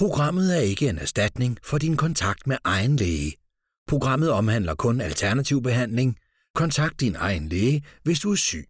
Programmet er ikke en erstatning for din kontakt med egen læge. Programmet omhandler kun alternativ behandling. Kontakt din egen læge, hvis du er syg.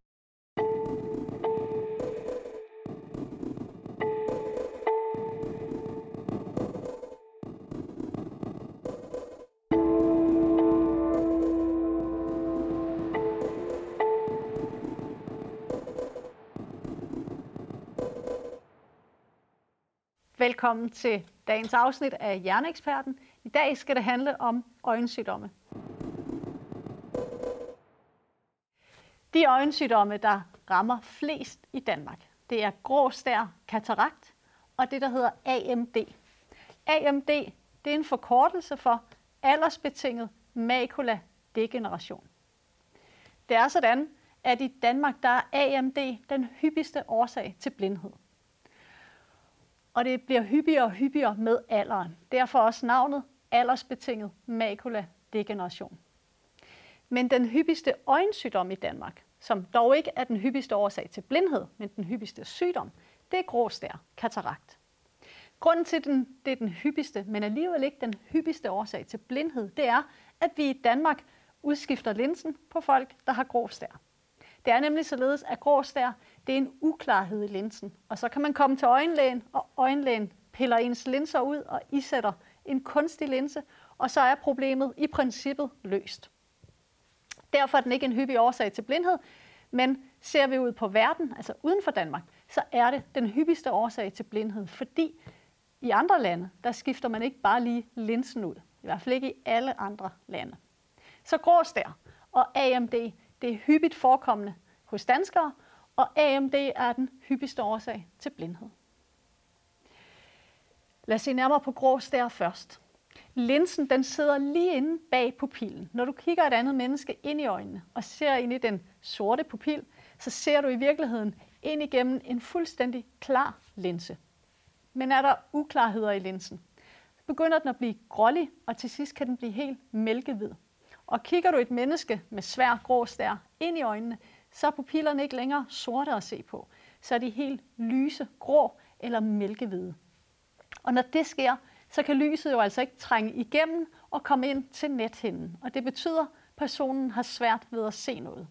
Velkommen til dagens afsnit af Hjerneeksperten. I dag skal det handle om øjensygdomme. De øjensygdomme, der rammer flest i Danmark, det er grå stær, katarakt og det, der hedder AMD. AMD det er en forkortelse for aldersbetinget makula-degeneration. Det er sådan, at i Danmark der er AMD den hyppigste årsag til blindhed og det bliver hyppigere og hyppigere med alderen. Derfor også navnet aldersbetinget makula-degeneration. Men den hyppigste øjensygdom i Danmark, som dog ikke er den hyppigste årsag til blindhed, men den hyppigste sygdom, det er gråstær, katarakt. Grunden til, at det er den hyppigste, men alligevel ikke den hyppigste årsag til blindhed, det er, at vi i Danmark udskifter linsen på folk, der har gråstær. Det er nemlig således, at gråstær det er en uklarhed i linsen. Og så kan man komme til øjenlægen, og øjenlægen piller ens linser ud og isætter en kunstig linse, og så er problemet i princippet løst. Derfor er den ikke en hyppig årsag til blindhed, men ser vi ud på verden, altså uden for Danmark, så er det den hyppigste årsag til blindhed, fordi i andre lande, der skifter man ikke bare lige linsen ud. I hvert fald ikke i alle andre lande. Så gråstær og AMD, det er hyppigt forekommende hos danskere, og AMD er den hyppigste årsag til blindhed. Lad os se nærmere på grå stær først. Linsen den sidder lige inde bag pupillen. Når du kigger et andet menneske ind i øjnene og ser ind i den sorte pupil, så ser du i virkeligheden ind igennem en fuldstændig klar linse. Men er der uklarheder i linsen, begynder den at blive grålig, og til sidst kan den blive helt mælkehvid. Og kigger du et menneske med svær grå stær ind i øjnene, så er pupillerne ikke længere sorte at se på. Så er de helt lyse, grå eller mælkehvide. Og når det sker, så kan lyset jo altså ikke trænge igennem og komme ind til nethinden. Og det betyder, at personen har svært ved at se noget.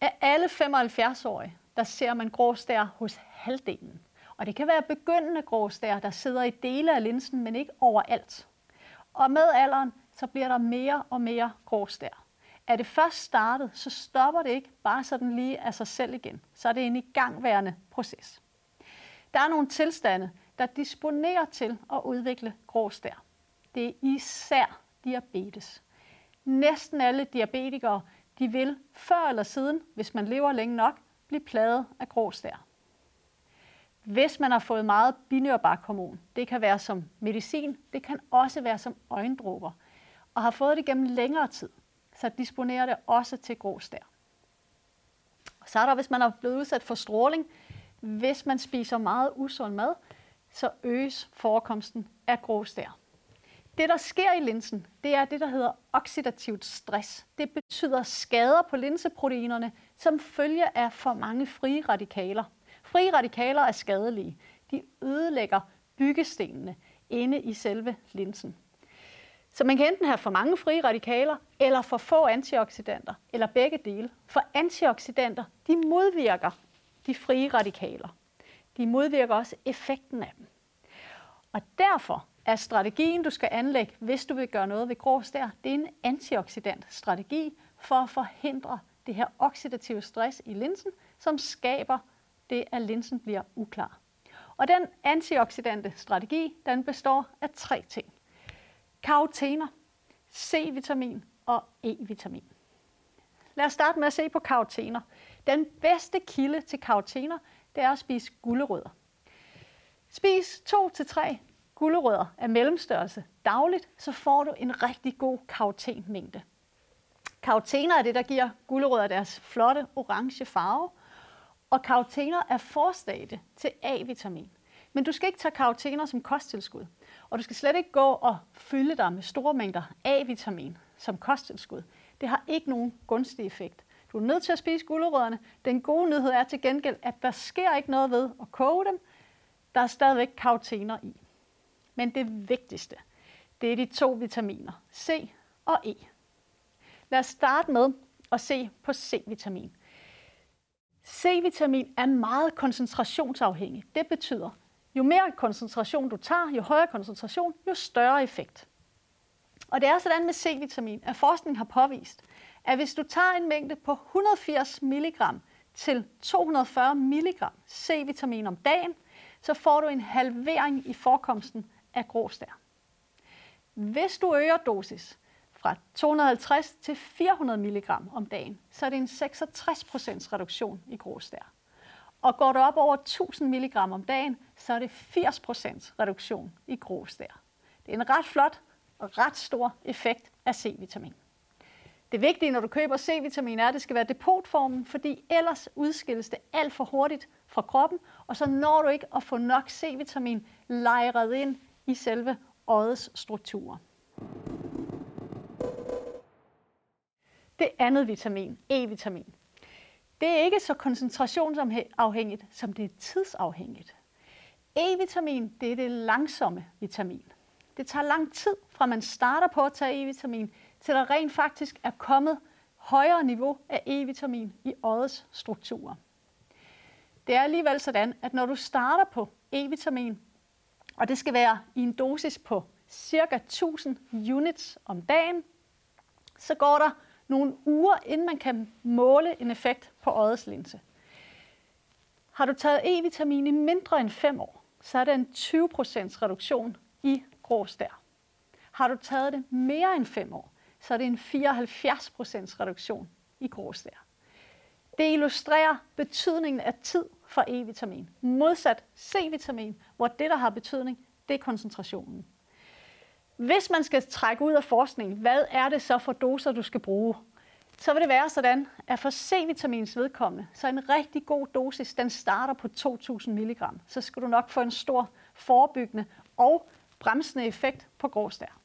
Af alle 75-årige, der ser man gråstær hos halvdelen. Og det kan være begyndende gråstær, der sidder i dele af linsen, men ikke overalt. Og med alderen, så bliver der mere og mere gråstær. Er det først startet, så stopper det ikke bare sådan lige af sig selv igen. Så er det en igangværende proces. Der er nogle tilstande, der disponerer til at udvikle grå stær. Det er især diabetes. Næsten alle diabetikere de vil før eller siden, hvis man lever længe nok, blive plaget af grå stær. Hvis man har fået meget binyrbarkhormon, det kan være som medicin, det kan også være som øjendråber, og har fået det gennem længere tid, så disponerer det også til grå Og Så er der, hvis man er blevet udsat for stråling, hvis man spiser meget usund mad, så øges forekomsten af grå der. Det, der sker i linsen, det er det, der hedder oxidativt stress. Det betyder skader på linseproteinerne, som følge af for mange frie radikaler. Frie radikaler er skadelige. De ødelægger byggestenene inde i selve linsen. Så man kan enten have for mange frie radikaler, eller for få antioxidanter, eller begge dele. For antioxidanter, de modvirker de frie radikaler. De modvirker også effekten af dem. Og derfor er strategien, du skal anlægge, hvis du vil gøre noget ved grå stær, det er en antioxidant strategi for at forhindre det her oxidative stress i linsen, som skaber det, at linsen bliver uklar. Og den antioxidante strategi, den består af tre ting karotener, C-vitamin og E-vitamin. Lad os starte med at se på karotener. Den bedste kilde til karotener, det er at spise gulerødder. Spis 2-3 gulerødder af mellemstørrelse dagligt, så får du en rigtig god karotenmængde. Karotener er det, der giver gulerødder deres flotte orange farve, og karotener er forstadie til A-vitamin. Men du skal ikke tage karotener som kosttilskud. Og du skal slet ikke gå og fylde dig med store mængder A-vitamin som kosttilskud. Det har ikke nogen gunstig effekt. Du er nødt til at spise gulerødderne. Den gode nyhed er til gengæld, at der sker ikke noget ved at koge dem. Der er stadigvæk karotener i. Men det vigtigste, det er de to vitaminer, C og E. Lad os starte med at se på C-vitamin. C-vitamin er meget koncentrationsafhængig. Det betyder, jo mere koncentration du tager, jo højere koncentration, jo større effekt. Og det er sådan med C-vitamin, at forskning har påvist, at hvis du tager en mængde på 180 mg til 240 mg C-vitamin om dagen, så får du en halvering i forekomsten af grå stær. Hvis du øger dosis fra 250 til 400 mg om dagen, så er det en 66% reduktion i grå stær. Og går du op over 1000 mg om dagen, så er det 80% reduktion i grus der. Det er en ret flot og ret stor effekt af C-vitamin. Det vigtige, når du køber C-vitamin, er, at det skal være depotformen, fordi ellers udskilles det alt for hurtigt fra kroppen, og så når du ikke at få nok C-vitamin lejret ind i selve øjets strukturer. Det andet vitamin, E-vitamin, det er ikke så koncentrationsafhængigt, som det er tidsafhængigt. E-vitamin, det er det langsomme vitamin. Det tager lang tid, fra man starter på at tage E-vitamin, til der rent faktisk er kommet højere niveau af E-vitamin i øjets strukturer. Det er alligevel sådan, at når du starter på E-vitamin, og det skal være i en dosis på cirka 1000 units om dagen, så går der nogle uger, inden man kan måle en effekt på øjets linse. Har du taget E-vitamin i mindre end 5 år, så er det en 20% reduktion i grå stær. Har du taget det mere end 5 år, så er det en 74% reduktion i grå stær. Det illustrerer betydningen af tid for E-vitamin, modsat C-vitamin, hvor det, der har betydning, det er koncentrationen. Hvis man skal trække ud af forskning, hvad er det så for doser, du skal bruge? Så vil det være sådan, at for C-vitamins vedkommende, så en rigtig god dosis, den starter på 2000 mg. Så skal du nok få en stor forebyggende og bremsende effekt på gråstær.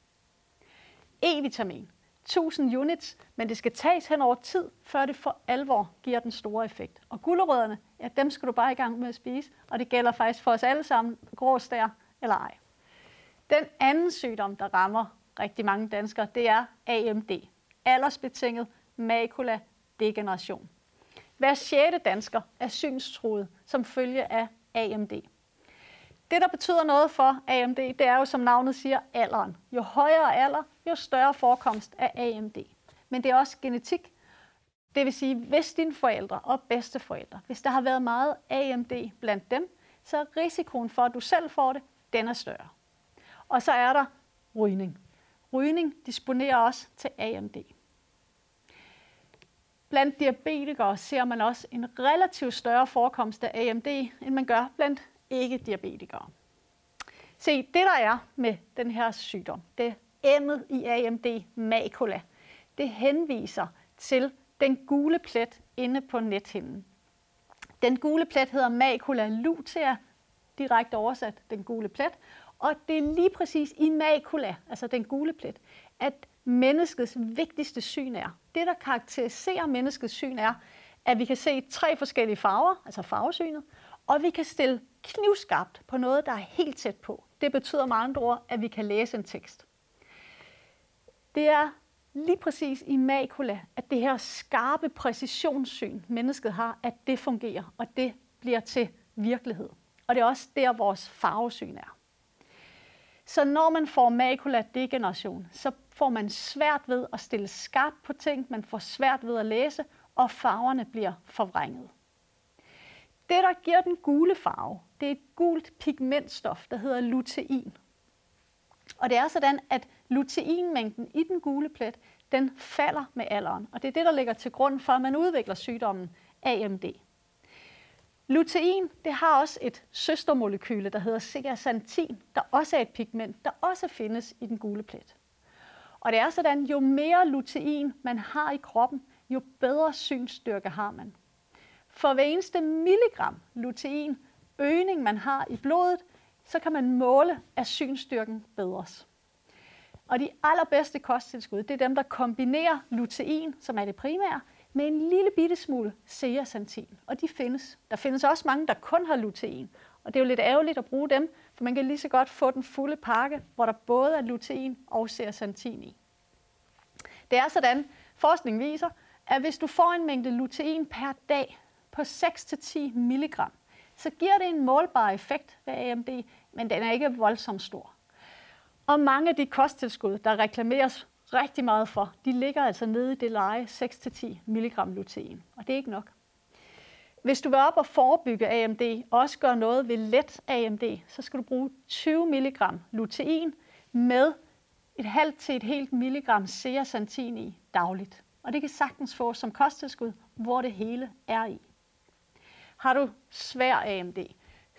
E-vitamin, 1000 units, men det skal tages hen over tid, før det for alvor giver den store effekt. Og gulerødderne, ja, dem skal du bare i gang med at spise, og det gælder faktisk for os alle sammen, gråstær eller ej. Den anden sygdom, der rammer rigtig mange danskere, det er AMD, aldersbetinget makula degeneration. Hver sjette dansker er synstruet som følge af AMD. Det, der betyder noget for AMD, det er jo, som navnet siger, alderen. Jo højere alder, jo større forekomst af AMD. Men det er også genetik. Det vil sige, hvis dine forældre og bedsteforældre, hvis der har været meget AMD blandt dem, så er risikoen for, at du selv får det, den er større. Og så er der rygning. Rygning disponerer også til AMD. Blandt diabetikere ser man også en relativt større forekomst af AMD, end man gør blandt ikke-diabetikere. Se, det der er med den her sygdom, det er M'et i AMD macula. Det henviser til den gule plet inde på nethinden. Den gule plet hedder macula lutea, direkte oversat den gule plet, og det er lige præcis i macula, altså den gule plet, at menneskets vigtigste syn er. Det, der karakteriserer menneskets syn, er, at vi kan se tre forskellige farver, altså farvesynet, og vi kan stille knivskarpt på noget, der er helt tæt på. Det betyder med andre ord, at vi kan læse en tekst. Det er lige præcis i macula, at det her skarpe præcisionssyn, mennesket har, at det fungerer, og det bliver til virkelighed. Og det er også der, vores farvesyn er. Så når man får makuladegeneration, så får man svært ved at stille skarpt på ting, man får svært ved at læse, og farverne bliver forvrænget. Det, der giver den gule farve, det er et gult pigmentstof, der hedder lutein. Og det er sådan, at luteinmængden i den gule plet, den falder med alderen. Og det er det, der ligger til grund for, at man udvikler sygdommen AMD. Lutein det har også et søstermolekyle, der hedder zeaxanthin, der også er et pigment, der også findes i den gule plet. Og det er sådan, jo mere lutein man har i kroppen, jo bedre synsstyrke har man. For hver eneste milligram lutein øgning, man har i blodet, så kan man måle, at synsstyrken bedres. Og de allerbedste kosttilskud, det er dem, der kombinerer lutein, som er det primære, med en lille bitte smule zeaxanthin. Og de findes. Der findes også mange, der kun har lutein. Og det er jo lidt ærgerligt at bruge dem, for man kan lige så godt få den fulde pakke, hvor der både er lutein og zeaxanthin i. Det er sådan, forskning viser, at hvis du får en mængde lutein per dag på 6-10 mg, så giver det en målbar effekt ved AMD, men den er ikke voldsomt stor. Og mange af de kosttilskud, der reklameres rigtig meget for, de ligger altså nede i det leje 6-10 mg lutein, og det er ikke nok. Hvis du vil op og forebygge AMD, og også gøre noget ved let AMD, så skal du bruge 20 mg lutein med et halvt til et helt milligram zeaxanthin i dagligt. Og det kan sagtens få som kosttilskud, hvor det hele er i. Har du svær AMD,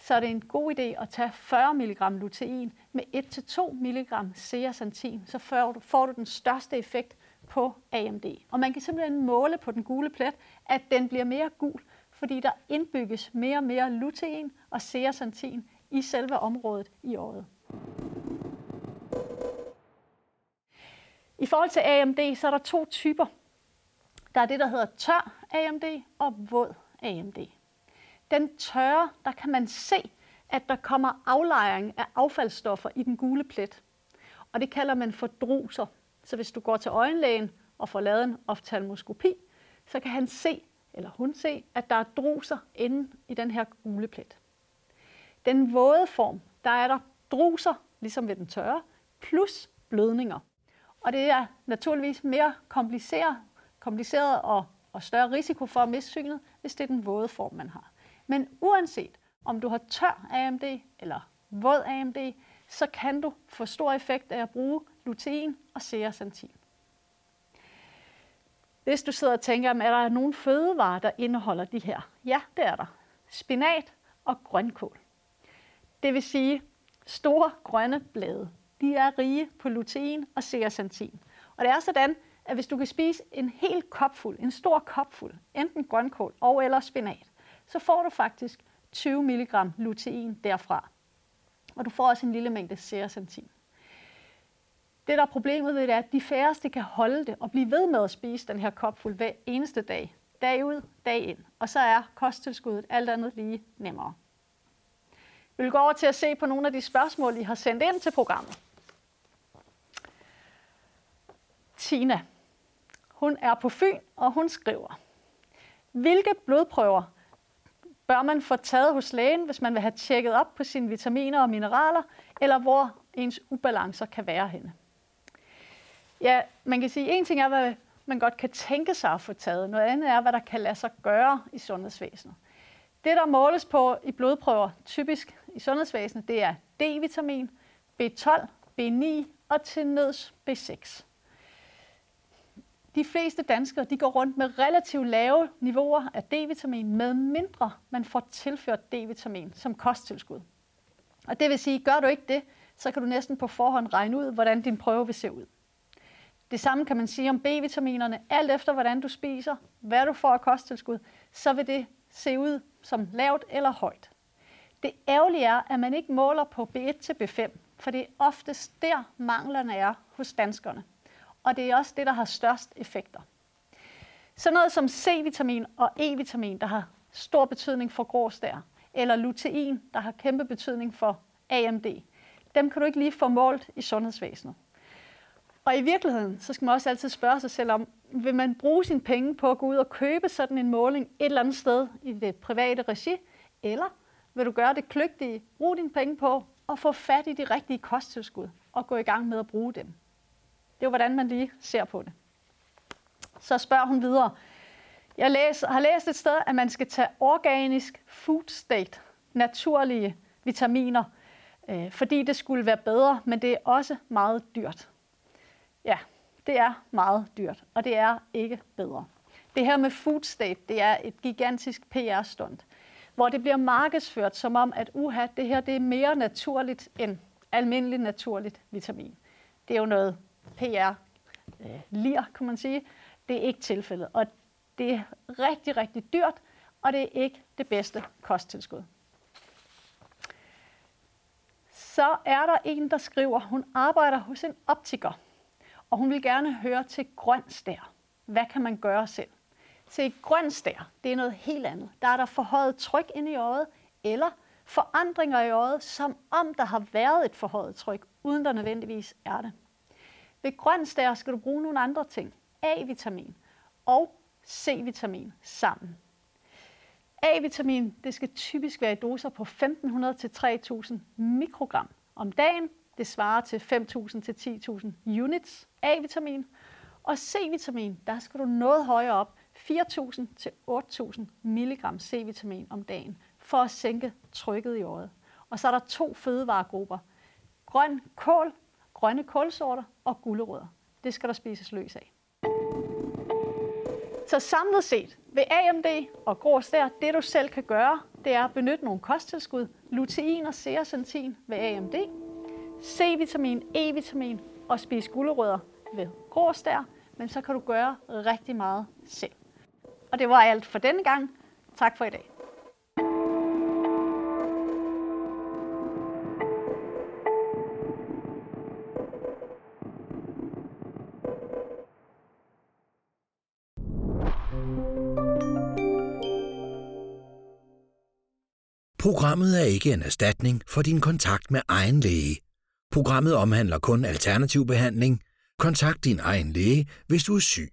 så er det en god idé at tage 40 mg lutein med 1-2 mg zeaxanthin, så får du, får du den største effekt på AMD. Og man kan simpelthen måle på den gule plet, at den bliver mere gul, fordi der indbygges mere og mere lutein og zeaxanthin i selve området i øjet. I forhold til AMD, så er der to typer. Der er det, der hedder tør AMD og våd AMD. Den tørre, der kan man se, at der kommer aflejring af affaldsstoffer i den gule plet. Og det kalder man for druser. Så hvis du går til øjenlægen og får lavet en oftalmoskopi, så kan han se, eller hun se, at der er druser inde i den her gule plet. Den våde form, der er der druser, ligesom ved den tørre, plus blødninger. Og det er naturligvis mere kompliceret, kompliceret og, og større risiko for at miste synet, hvis det er den våde form, man har. Men uanset om du har tør AMD eller våd AMD, så kan du få stor effekt af at bruge lutein og zeaxanthin. Hvis du sidder og tænker, er der nogle fødevarer, der indeholder de her? Ja, det er der. Spinat og grønkål. Det vil sige store grønne blade. De er rige på lutein og zeaxanthin. Og det er sådan, at hvis du kan spise en hel kopfuld, en stor kopfuld, enten grønkål og eller spinat, så får du faktisk 20 mg lutein derfra. Og du får også en lille mængde zeaxanthin. Det, der er problemet ved det, er, at de færreste kan holde det og blive ved med at spise den her kop fuld hver eneste dag. Dag ud, dag ind. Og så er kosttilskuddet alt andet lige nemmere. Vi vil gå over til at se på nogle af de spørgsmål, I har sendt ind til programmet. Tina. Hun er på Fyn, og hun skriver, hvilke blodprøver bør man få taget hos lægen, hvis man vil have tjekket op på sine vitaminer og mineraler, eller hvor ens ubalancer kan være henne? Ja, man kan sige, en ting er, hvad man godt kan tænke sig at få taget. Noget andet er, hvad der kan lade sig gøre i sundhedsvæsenet. Det, der måles på i blodprøver, typisk i sundhedsvæsenet, det er D-vitamin, B12, B9 og til nøds B6. De fleste danskere de går rundt med relativt lave niveauer af D-vitamin, med mindre man får tilført D-vitamin som kosttilskud. Og det vil sige, gør du ikke det, så kan du næsten på forhånd regne ud, hvordan din prøve vil se ud. Det samme kan man sige om B-vitaminerne. Alt efter, hvordan du spiser, hvad du får af kosttilskud, så vil det se ud som lavt eller højt. Det ærgerlige er, at man ikke måler på B1 til B5, for det er oftest der manglerne er hos danskerne og det er også det, der har størst effekter. Så noget som C-vitamin og E-vitamin, der har stor betydning for gråstær, eller lutein, der har kæmpe betydning for AMD, dem kan du ikke lige få målt i sundhedsvæsenet. Og i virkeligheden, så skal man også altid spørge sig selv om, vil man bruge sine penge på at gå ud og købe sådan en måling et eller andet sted i det private regi, eller vil du gøre det kløgtige, bruge dine penge på at få fat i de rigtige kosttilskud og gå i gang med at bruge dem. Det er jo, hvordan man lige ser på det. Så spørger hun videre. Jeg læser, har læst et sted, at man skal tage organisk food state, naturlige vitaminer, øh, fordi det skulle være bedre, men det er også meget dyrt. Ja, det er meget dyrt, og det er ikke bedre. Det her med food state, det er et gigantisk PR-stunt, hvor det bliver markedsført som om, at uha, det her det er mere naturligt end almindeligt naturligt vitamin. Det er jo noget PR øh, lir, kan man sige. Det er ikke tilfældet, og det er rigtig, rigtig dyrt, og det er ikke det bedste kosttilskud. Så er der en, der skriver, hun arbejder hos en optiker, og hun vil gerne høre til grøn stær. Hvad kan man gøre selv? Se, grøn stær, det er noget helt andet. Der er der forhøjet tryk ind i øjet, eller forandringer i øjet, som om der har været et forhøjet tryk, uden der nødvendigvis er det. Ved grønstær skal du bruge nogle andre ting. A-vitamin og C-vitamin sammen. A-vitamin det skal typisk være i doser på 1500 til 3000 mikrogram om dagen. Det svarer til 5000 til 10.000 units A-vitamin. Og C-vitamin, der skal du noget højere op, 4.000 til 8.000 mg C-vitamin om dagen, for at sænke trykket i øjet. Og så er der to fødevaregrupper. Grøn kål, grønne kålsorter og gulerødder. Det skal der spises løs af. Så samlet set ved AMD og grå stær, det du selv kan gøre, det er at benytte nogle kosttilskud, lutein og zeaxanthin ved AMD, C-vitamin, E-vitamin og spise gulerødder ved grå stær, men så kan du gøre rigtig meget selv. Og det var alt for denne gang. Tak for i dag. Programmet er ikke en erstatning for din kontakt med egen læge. Programmet omhandler kun alternativ behandling. Kontakt din egen læge, hvis du er syg